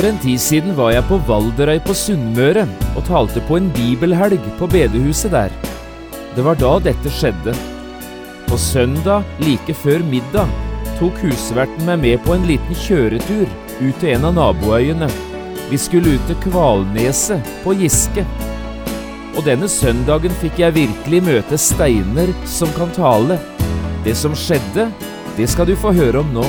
For en tid siden var jeg på Valderøy på Sunnmøre og talte på en bibelhelg på bedehuset der. Det var da dette skjedde. På søndag like før middag tok husverten meg med på en liten kjøretur ut til en av naboøyene. Vi skulle ut til Kvalneset på Giske. Og denne søndagen fikk jeg virkelig møte steiner som kan tale. Det som skjedde, det skal du få høre om nå.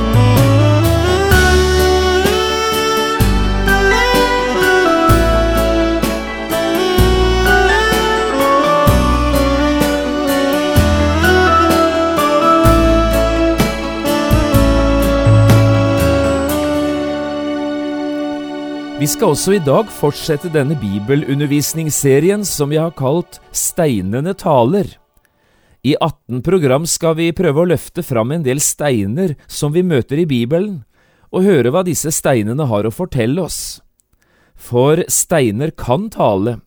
Vi skal også i dag fortsette denne bibelundervisningsserien som vi har kalt Steinene taler. I 18 program skal vi prøve å løfte fram en del steiner som vi møter i Bibelen, og høre hva disse steinene har å fortelle oss. For steiner kan tale.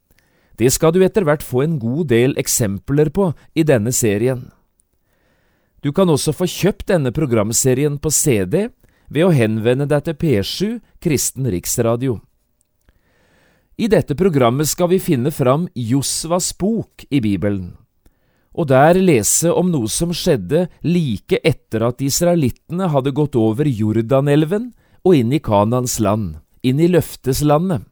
Det skal du etter hvert få en god del eksempler på i denne serien. Du kan også få kjøpt denne programserien på CD ved å henvende deg til P7 Kristen Riksradio. I dette programmet skal vi finne fram Josvas bok i Bibelen, og der lese om noe som skjedde like etter at israelittene hadde gått over Jordanelven og inn i Kanans land, inn i løfteslandet.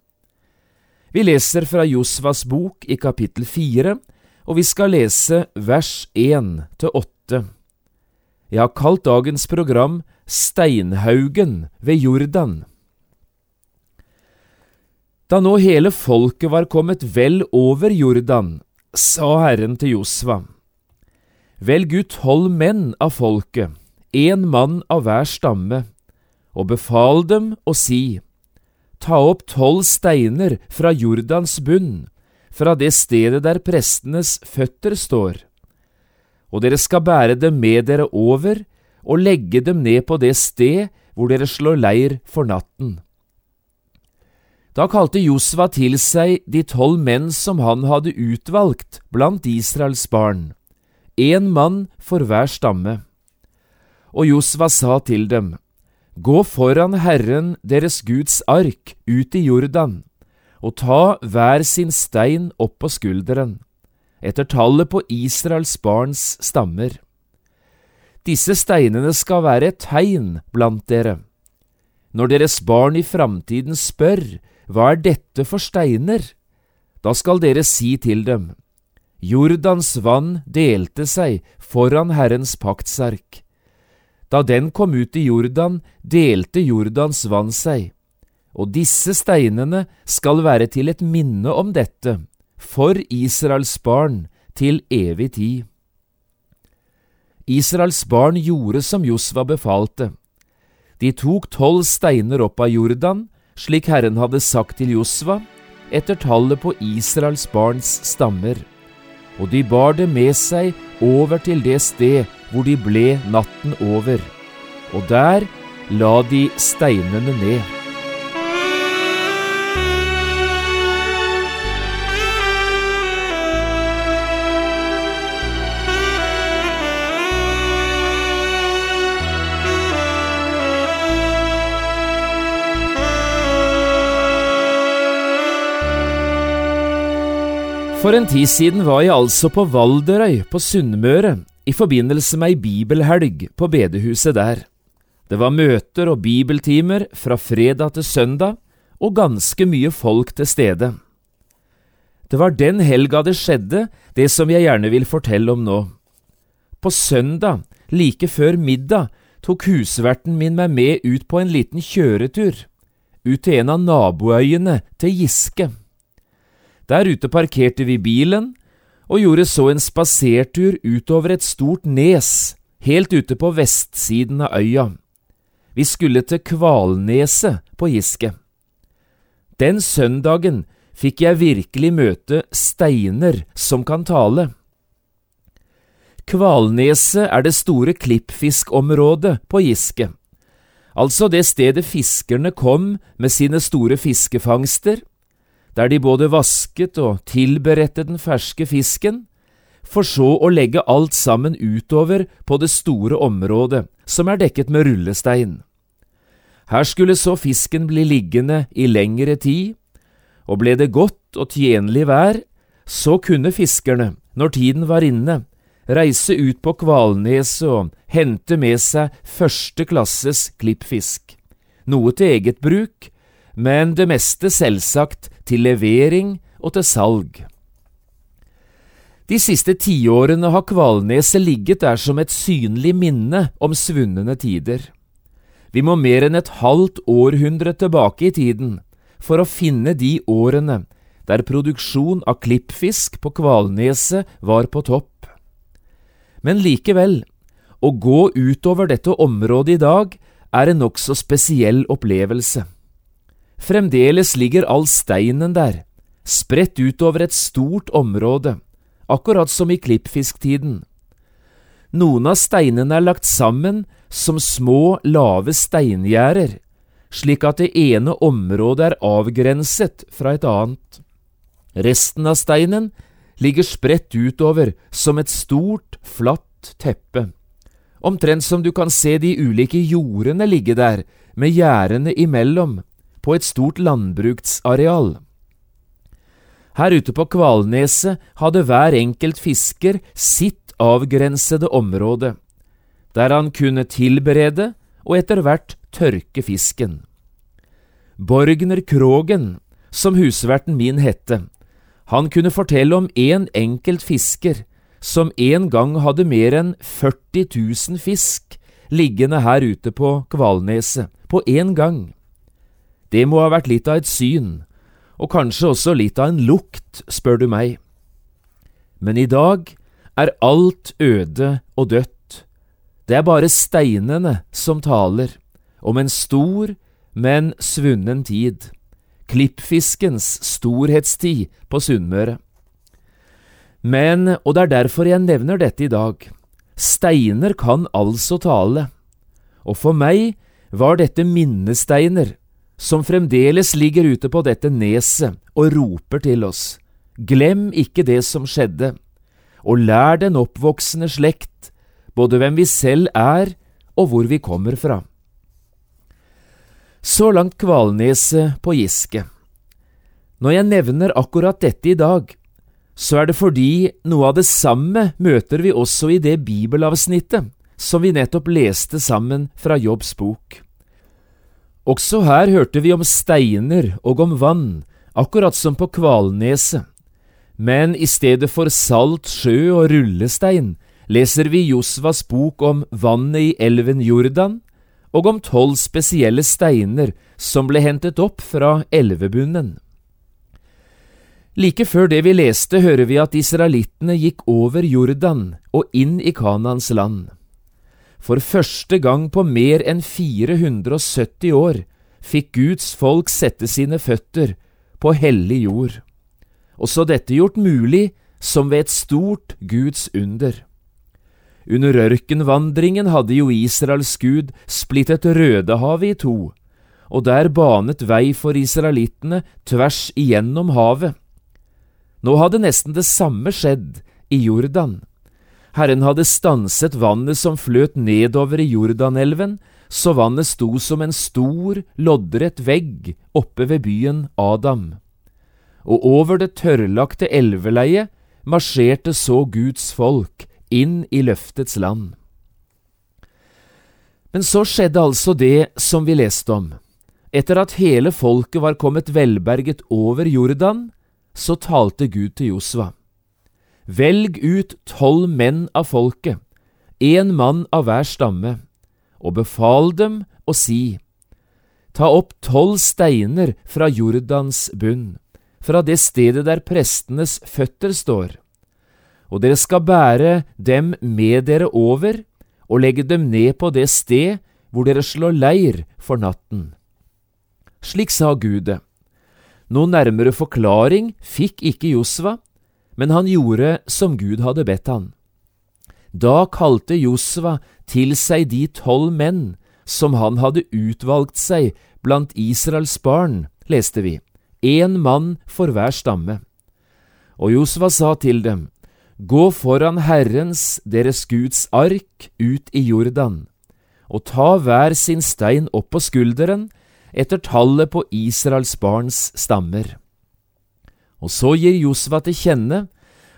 Vi leser fra Josvas bok i kapittel fire, og vi skal lese vers én til åtte. Jeg har kalt dagens program Steinhaugen ved Jordan. Da nå hele folket var kommet vel over Jordan, sa Herren til Josva, Velg ut tolv menn av folket, én mann av hver stamme, og befal dem å si, Ta opp tolv steiner fra Jordans bunn, fra det stedet der prestenes føtter står, og dere skal bære dem med dere over og legge dem ned på det sted hvor dere slår leir for natten. Da kalte Josva til seg de tolv menn som han hadde utvalgt blant Israels barn, én mann for hver stamme. Og Josva sa til dem, Gå foran Herren deres Guds ark ut i Jordan, og ta hver sin stein opp på skulderen, etter tallet på Israels barns stammer. Disse steinene skal være et tegn blant dere. Når deres barn i framtiden spør, hva er dette for steiner? Da skal dere si til dem, Jordans vann delte seg foran Herrens paktsark. Da den kom ut i Jordan, delte Jordans vann seg, og disse steinene skal være til et minne om dette, for Israels barn, til evig tid. Israels barn gjorde som Josva befalte. De tok tolv steiner opp av Jordan, slik Herren hadde sagt til Josva, etter tallet på Israels barns stammer, og de bar det med seg over til det sted hvor de ble natten over, og der la de steinene ned. For en tid siden var jeg altså på Valderøy på Sunnmøre i forbindelse med ei bibelhelg på bedehuset der. Det var møter og bibeltimer fra fredag til søndag, og ganske mye folk til stede. Det var den helga det skjedde, det som jeg gjerne vil fortelle om nå. På søndag, like før middag, tok husverten min meg med ut på en liten kjøretur, ut til en av naboøyene til Giske. Der ute parkerte vi bilen og gjorde så en spasertur utover et stort nes helt ute på vestsiden av øya. Vi skulle til Kvalneset på Giske. Den søndagen fikk jeg virkelig møte steiner som kan tale. Kvalneset er det store klippfiskområdet på Giske, altså det stedet fiskerne kom med sine store fiskefangster, der de både vasket og tilberedte den ferske fisken, for så å legge alt sammen utover på det store området som er dekket med rullestein. Her skulle så fisken bli liggende i lengre tid, og ble det godt og tjenlig vær, så kunne fiskerne, når tiden var inne, reise ut på Kvalneset og hente med seg første klasses klippfisk, noe til eget bruk, men det meste selvsagt til levering og til salg. De siste tiårene har Kvalneset ligget der som et synlig minne om svunne tider. Vi må mer enn et halvt århundre tilbake i tiden for å finne de årene der produksjon av klippfisk på Kvalneset var på topp. Men likevel, å gå utover dette området i dag er en nokså spesiell opplevelse. Fremdeles ligger all steinen der, spredt utover et stort område, akkurat som i klippfisktiden. Noen av steinene er lagt sammen som små, lave steingjerder, slik at det ene området er avgrenset fra et annet. Resten av steinen ligger spredt utover som et stort, flatt teppe, omtrent som du kan se de ulike jordene ligge der, med gjerdene imellom, på et stort landbruksareal. Her ute på Kvalneset hadde hver enkelt fisker sitt avgrensede område, der han kunne tilberede og etter hvert tørke fisken. Borgner Krogen, som husverten min hette, han kunne fortelle om en enkelt fisker som en gang hadde mer enn 40 000 fisk liggende her ute på Kvalneset, på én gang. Det må ha vært litt av et syn, og kanskje også litt av en lukt, spør du meg. Men i dag er alt øde og dødt. Det er bare steinene som taler, om en stor, men svunnen tid klippfiskens storhetstid på Sunnmøre. Men, og det er derfor jeg nevner dette i dag, steiner kan altså tale, og for meg var dette minnesteiner som fremdeles ligger ute på dette neset og roper til oss, glem ikke det som skjedde, og lær den oppvoksende slekt både hvem vi selv er og hvor vi kommer fra. Så langt Kvalneset på Giske. Når jeg nevner akkurat dette i dag, så er det fordi noe av det samme møter vi også i det bibelavsnittet som vi nettopp leste sammen fra Jobbs bok. Også her hørte vi om steiner og om vann, akkurat som på Kvalneset. Men i stedet for salt sjø og rullestein leser vi Josvas bok om vannet i elven Jordan, og om tolv spesielle steiner som ble hentet opp fra elvebunnen. Like før det vi leste, hører vi at israelittene gikk over Jordan og inn i Kanans land. For første gang på mer enn 470 år fikk Guds folk sette sine føtter på hellig jord. Også dette gjort mulig som ved et stort Guds under. Under ørkenvandringen hadde jo Israels gud splittet Rødehavet i to, og der banet vei for israelittene tvers igjennom havet. Nå hadde nesten det samme skjedd i Jordan. Herren hadde stanset vannet som fløt nedover i Jordanelven, så vannet sto som en stor, loddrett vegg oppe ved byen Adam. Og over det tørrlagte elveleiet marsjerte så Guds folk inn i løftets land. Men så skjedde altså det som vi leste om. Etter at hele folket var kommet velberget over Jordan, så talte Gud til Josva. Velg ut tolv menn av folket, én mann av hver stamme, og befal dem å si, Ta opp tolv steiner fra Jordans bunn, fra det stedet der prestenes føtter står og dere skal bære dem med dere over og legge dem ned på det sted hvor dere slår leir for natten. Slik sa Gud det. Noen nærmere forklaring fikk ikke Josva, men han gjorde som Gud hadde bedt han. Da kalte Josva til seg de tolv menn som han hadde utvalgt seg blant Israels barn, leste vi, én mann for hver stamme. Og Josva sa til dem, Gå foran Herrens, deres Guds ark, ut i Jordan, og ta hver sin stein opp på skulderen, etter tallet på Israels barns stammer. Og så gir Josva til kjenne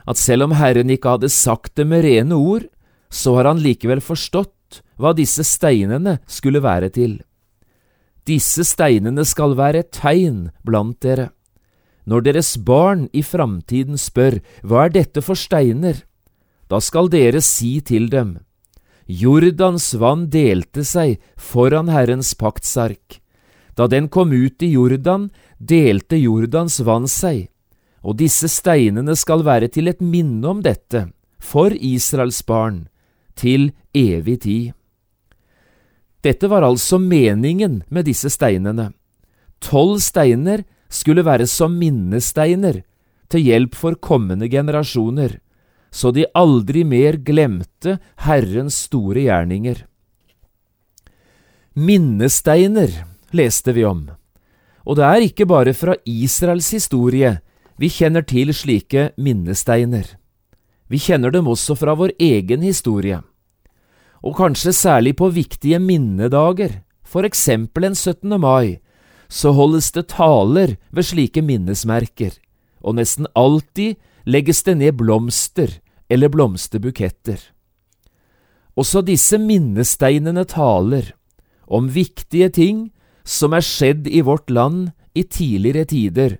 at selv om Herren ikke hadde sagt det med rene ord, så har han likevel forstått hva disse steinene skulle være til. Disse steinene skal være et tegn blant dere. Når deres barn i framtiden spør hva er dette for steiner, da skal dere si til dem, Jordans vann delte seg foran Herrens paktsark. Da den kom ut i Jordan, delte Jordans vann seg, og disse steinene skal være til et minne om dette, for Israels barn, til evig tid. Dette var altså meningen med disse steinene. Tolv steiner skulle være som minnesteiner, til hjelp for kommende generasjoner, så de aldri mer glemte Herrens store gjerninger. Minnesteiner leste vi om, og det er ikke bare fra Israels historie vi kjenner til slike minnesteiner. Vi kjenner dem også fra vår egen historie. Og kanskje særlig på viktige minnedager, for eksempel en 17. mai, så holdes det taler ved slike minnesmerker, og nesten alltid legges det ned blomster eller blomsterbuketter. Også disse minnesteinene taler om viktige ting som er skjedd i vårt land i tidligere tider,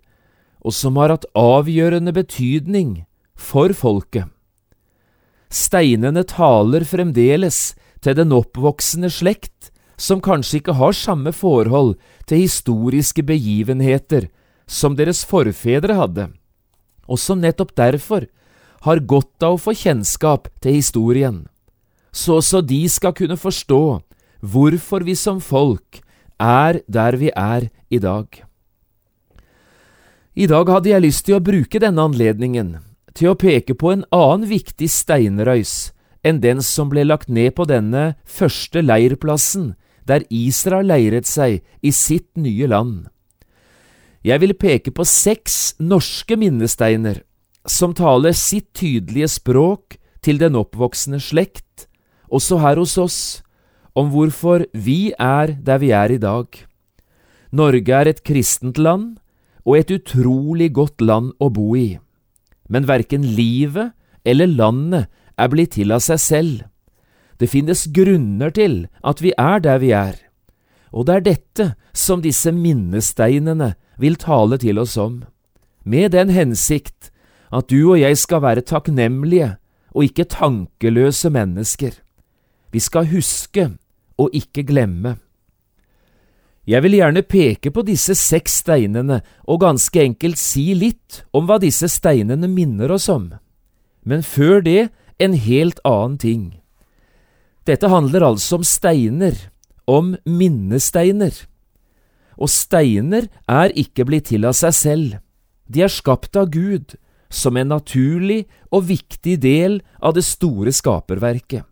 og som har hatt avgjørende betydning for folket. Steinene taler fremdeles til den oppvoksende slekt, som kanskje ikke har samme forhold til historiske begivenheter som deres forfedre hadde, og som nettopp derfor har godt av å få kjennskap til historien, så også de skal kunne forstå hvorfor vi som folk er der vi er i dag. I dag hadde jeg lyst til å bruke denne anledningen til å peke på en annen viktig steinrøys enn den som ble lagt ned på denne første leirplassen der Israel leiret seg i sitt nye land. Jeg vil peke på seks norske minnesteiner som taler sitt tydelige språk til den oppvoksende slekt, også her hos oss, om hvorfor vi er der vi er i dag. Norge er et kristent land og et utrolig godt land å bo i, men verken livet eller landet er blitt til av seg selv. Det finnes grunner til at vi er der vi er, og det er dette som disse minnesteinene vil tale til oss om, med den hensikt at du og jeg skal være takknemlige og ikke tankeløse mennesker. Vi skal huske og ikke glemme. Jeg vil gjerne peke på disse seks steinene og ganske enkelt si litt om hva disse steinene minner oss om. Men før det en helt annen ting. Dette handler altså om steiner, om minnesteiner. Og steiner er ikke blitt til av seg selv, de er skapt av Gud, som en naturlig og viktig del av det store skaperverket.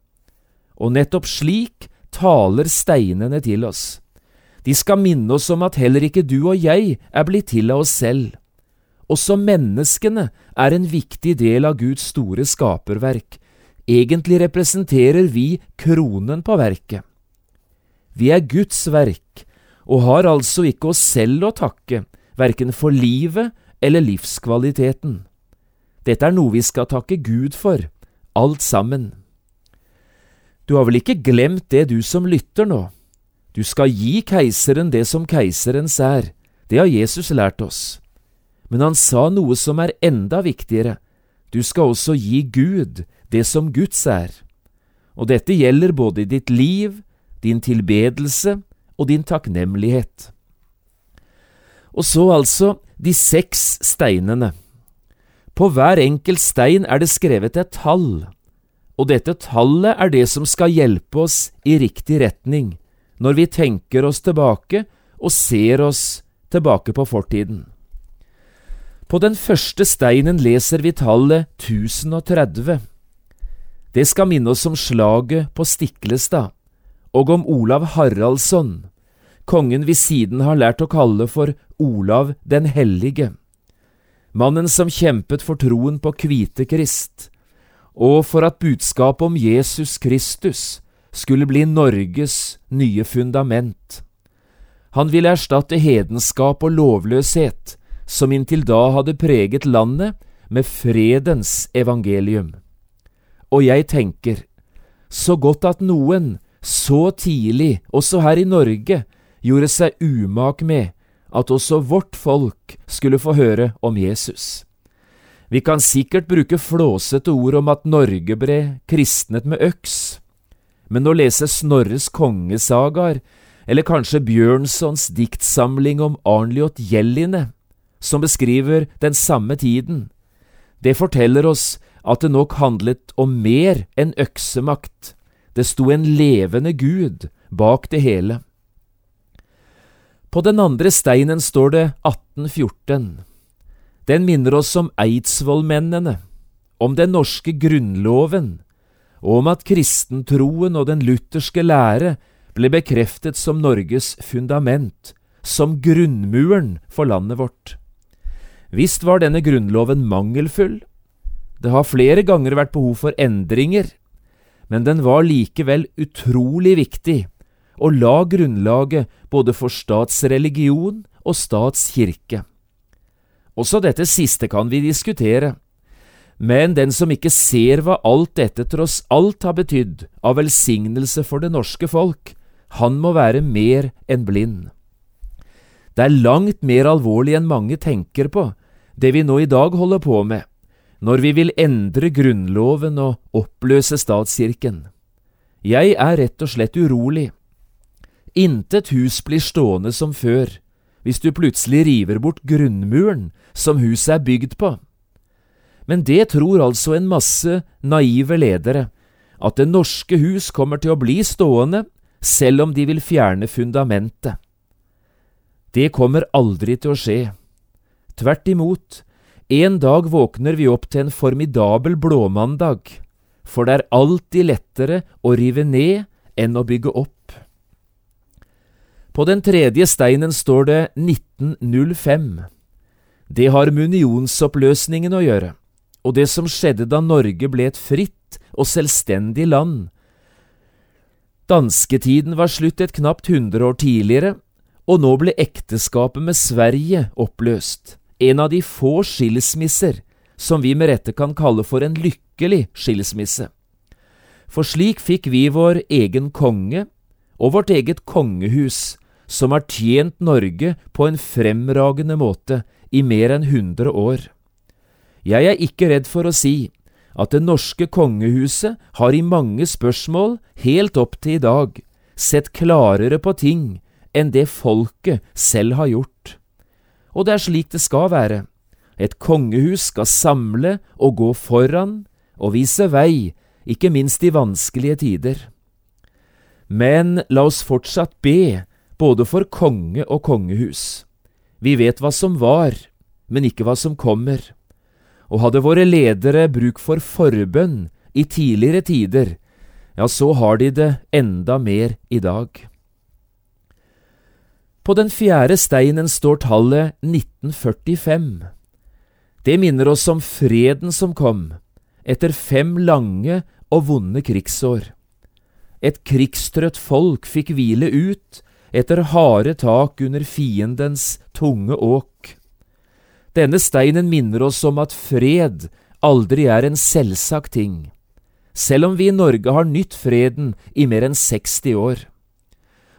Og nettopp slik taler steinene til oss. De skal minne oss om at heller ikke du og jeg er blitt til av oss selv. Også menneskene er en viktig del av Guds store skaperverk. Egentlig representerer vi kronen på verket. Vi er Guds verk, og har altså ikke oss selv å takke, verken for livet eller livskvaliteten. Dette er noe vi skal takke Gud for, alt sammen. Du har vel ikke glemt det, du som lytter nå? Du skal gi keiseren det som keiserens er, det har Jesus lært oss. Men han sa noe som er enda viktigere, du skal også gi Gud det som Guds er. Og dette gjelder både ditt liv, din tilbedelse og din takknemlighet. Og så altså de seks steinene. På hver enkelt stein er det skrevet et tall, og dette tallet er det som skal hjelpe oss i riktig retning når vi tenker oss tilbake og ser oss tilbake på fortiden. På den første steinen leser vi tallet 1030. Det skal minne oss om slaget på Stiklestad, og om Olav Haraldsson, kongen vi siden har lært å kalle for Olav den hellige, mannen som kjempet for troen på Kvite Krist, og for at budskapet om Jesus Kristus skulle bli Norges nye fundament. Han ville erstatte hedenskap og lovløshet, som inntil da hadde preget landet, med fredens evangelium. Og jeg tenker, så godt at noen, så tidlig, også her i Norge, gjorde seg umak med at også vårt folk skulle få høre om Jesus. Vi kan sikkert bruke flåsete ord om at Norge ble kristnet med øks, men å lese Snorres kongesagaer, eller kanskje Bjørnsons diktsamling om Arnljot Gjelline, som beskriver den samme tiden, det forteller oss at det nok handlet om mer enn øksemakt, det sto en levende Gud bak det hele. På den andre steinen står det 1814. Den minner oss om eidsvollmennene, om den norske grunnloven, og om at kristentroen og den lutherske lære ble bekreftet som Norges fundament, som grunnmuren for landet vårt. Visst var denne grunnloven mangelfull, det har flere ganger vært behov for endringer, men den var likevel utrolig viktig og la grunnlaget både for statsreligion og statskirke. Også dette siste kan vi diskutere, men den som ikke ser hva alt dette tross alt har betydd av velsignelse for det norske folk, han må være mer enn blind. Det er langt mer alvorlig enn mange tenker på, det vi nå i dag holder på med, når vi vil endre Grunnloven og oppløse statskirken. Jeg er rett og slett urolig. Intet hus blir stående som før hvis du plutselig river bort grunnmuren som huset er bygd på. Men det tror altså en masse naive ledere, at Det norske hus kommer til å bli stående selv om de vil fjerne fundamentet. Det kommer aldri til å skje. Tvert imot, en dag våkner vi opp til en formidabel blåmandag, for det er alltid lettere å rive ned enn å bygge opp. På den tredje steinen står det 1905. Det har med unionsoppløsningen å gjøre, og det som skjedde da Norge ble et fritt og selvstendig land. Dansketiden var slutt et knapt hundre år tidligere, og nå ble ekteskapet med Sverige oppløst, en av de få skilsmisser som vi med rette kan kalle for en lykkelig skilsmisse. For slik fikk vi vår egen konge og vårt eget kongehus, som har tjent Norge på en fremragende måte i mer enn hundre år. Jeg er ikke redd for å si at det norske kongehuset har i mange spørsmål, helt opp til i dag, sett klarere på ting enn det folket selv har gjort. Og det er slik det skal være. Et kongehus skal samle og gå foran og vise vei, ikke minst i vanskelige tider. Men la oss fortsatt be både for konge og kongehus. Vi vet hva som var, men ikke hva som kommer. Og hadde våre ledere bruk for forbønn i tidligere tider, ja, så har de det enda mer i dag. På den fjerde steinen står tallet 1945. Det minner oss om freden som kom, etter fem lange og vonde krigsår. Et krigstrøtt folk fikk hvile ut etter harde tak under fiendens tunge åk. Denne steinen minner oss om at fred aldri er en selvsagt ting, selv om vi i Norge har nytt freden i mer enn 60 år,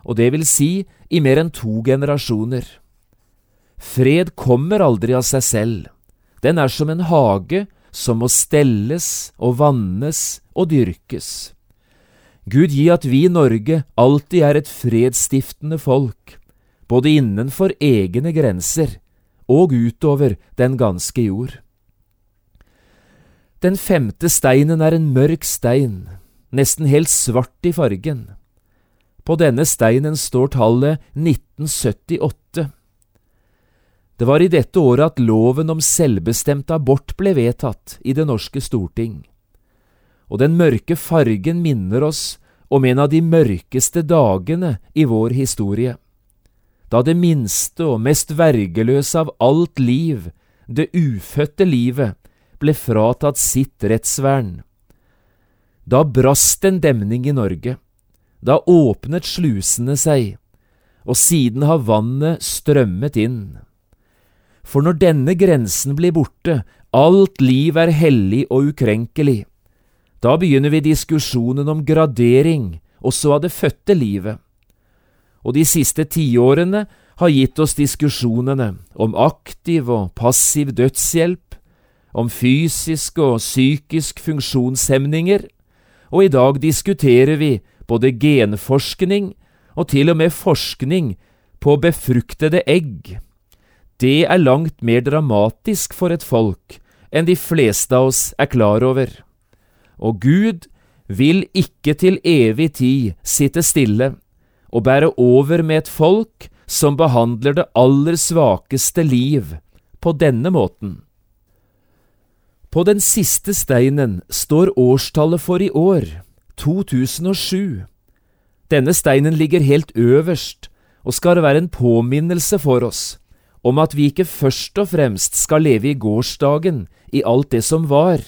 og det vil si i mer enn to generasjoner. Fred kommer aldri av seg selv, den er som en hage som må stelles og vannes og dyrkes. Gud gi at vi i Norge alltid er et fredsstiftende folk, både innenfor egne grenser og utover den ganske jord. Den femte steinen er en mørk stein, nesten helt svart i fargen. På denne steinen står tallet 1978. Det var i dette året at loven om selvbestemt abort ble vedtatt i det norske storting. Og den mørke fargen minner oss om en av de mørkeste dagene i vår historie. Da det minste og mest vergeløse av alt liv, det ufødte livet, ble fratatt sitt rettsvern. Da brast en demning i Norge. Da åpnet slusene seg, og siden har vannet strømmet inn. For når denne grensen blir borte, alt liv er hellig og ukrenkelig, da begynner vi diskusjonen om gradering også av det fødte livet. Og de siste tiårene har gitt oss diskusjonene om aktiv og passiv dødshjelp, om fysisk og psykisk funksjonshemninger, og i dag diskuterer vi både genforskning og til og med forskning på befruktede egg. Det er langt mer dramatisk for et folk enn de fleste av oss er klar over. Og Gud vil ikke til evig tid sitte stille og bære over med et folk som behandler det aller svakeste liv på denne måten. På den siste steinen står årstallet for i år, 2007. Denne steinen ligger helt øverst og skal være en påminnelse for oss om at vi ikke først og fremst skal leve i gårsdagen, i alt det som var.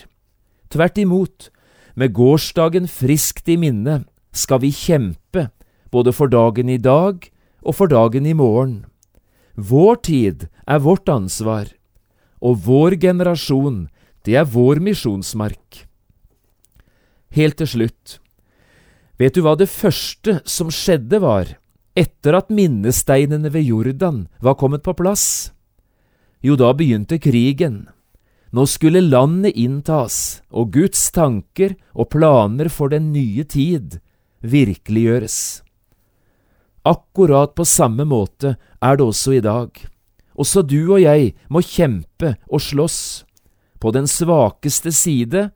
Tvert imot, med gårsdagen friskt i minne skal vi kjempe, både for dagen i dag og for dagen i morgen. Vår tid er vårt ansvar, og vår generasjon, det er vår misjonsmark. Helt til slutt, vet du hva det første som skjedde var, etter at minnesteinene ved Jordan var kommet på plass? Jo, da begynte krigen. Nå skulle landet inntas, og Guds tanker og planer for den nye tid virkeliggjøres. Akkurat på samme måte er det også i dag. Også du og jeg må kjempe og slåss, på den svakeste side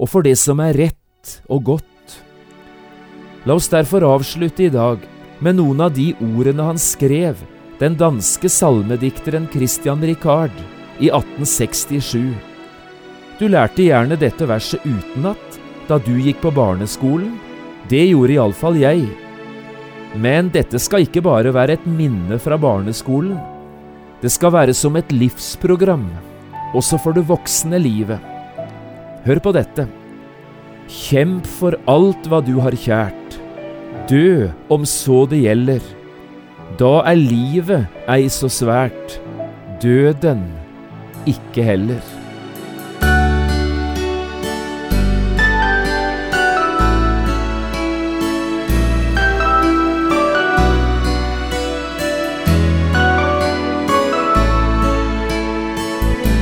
og for det som er rett og godt. La oss derfor avslutte i dag med noen av de ordene han skrev, den danske salmedikteren Christian Ricard, i 1867. Du lærte gjerne dette verset utenat da du gikk på barneskolen. Det gjorde iallfall jeg. Men dette skal ikke bare være et minne fra barneskolen. Det skal være som et livsprogram, også for det voksne livet. Hør på dette. Kjemp for alt hva du har kjært. Dø om så det gjelder. Da er livet ei så svært. Døden ikke heller.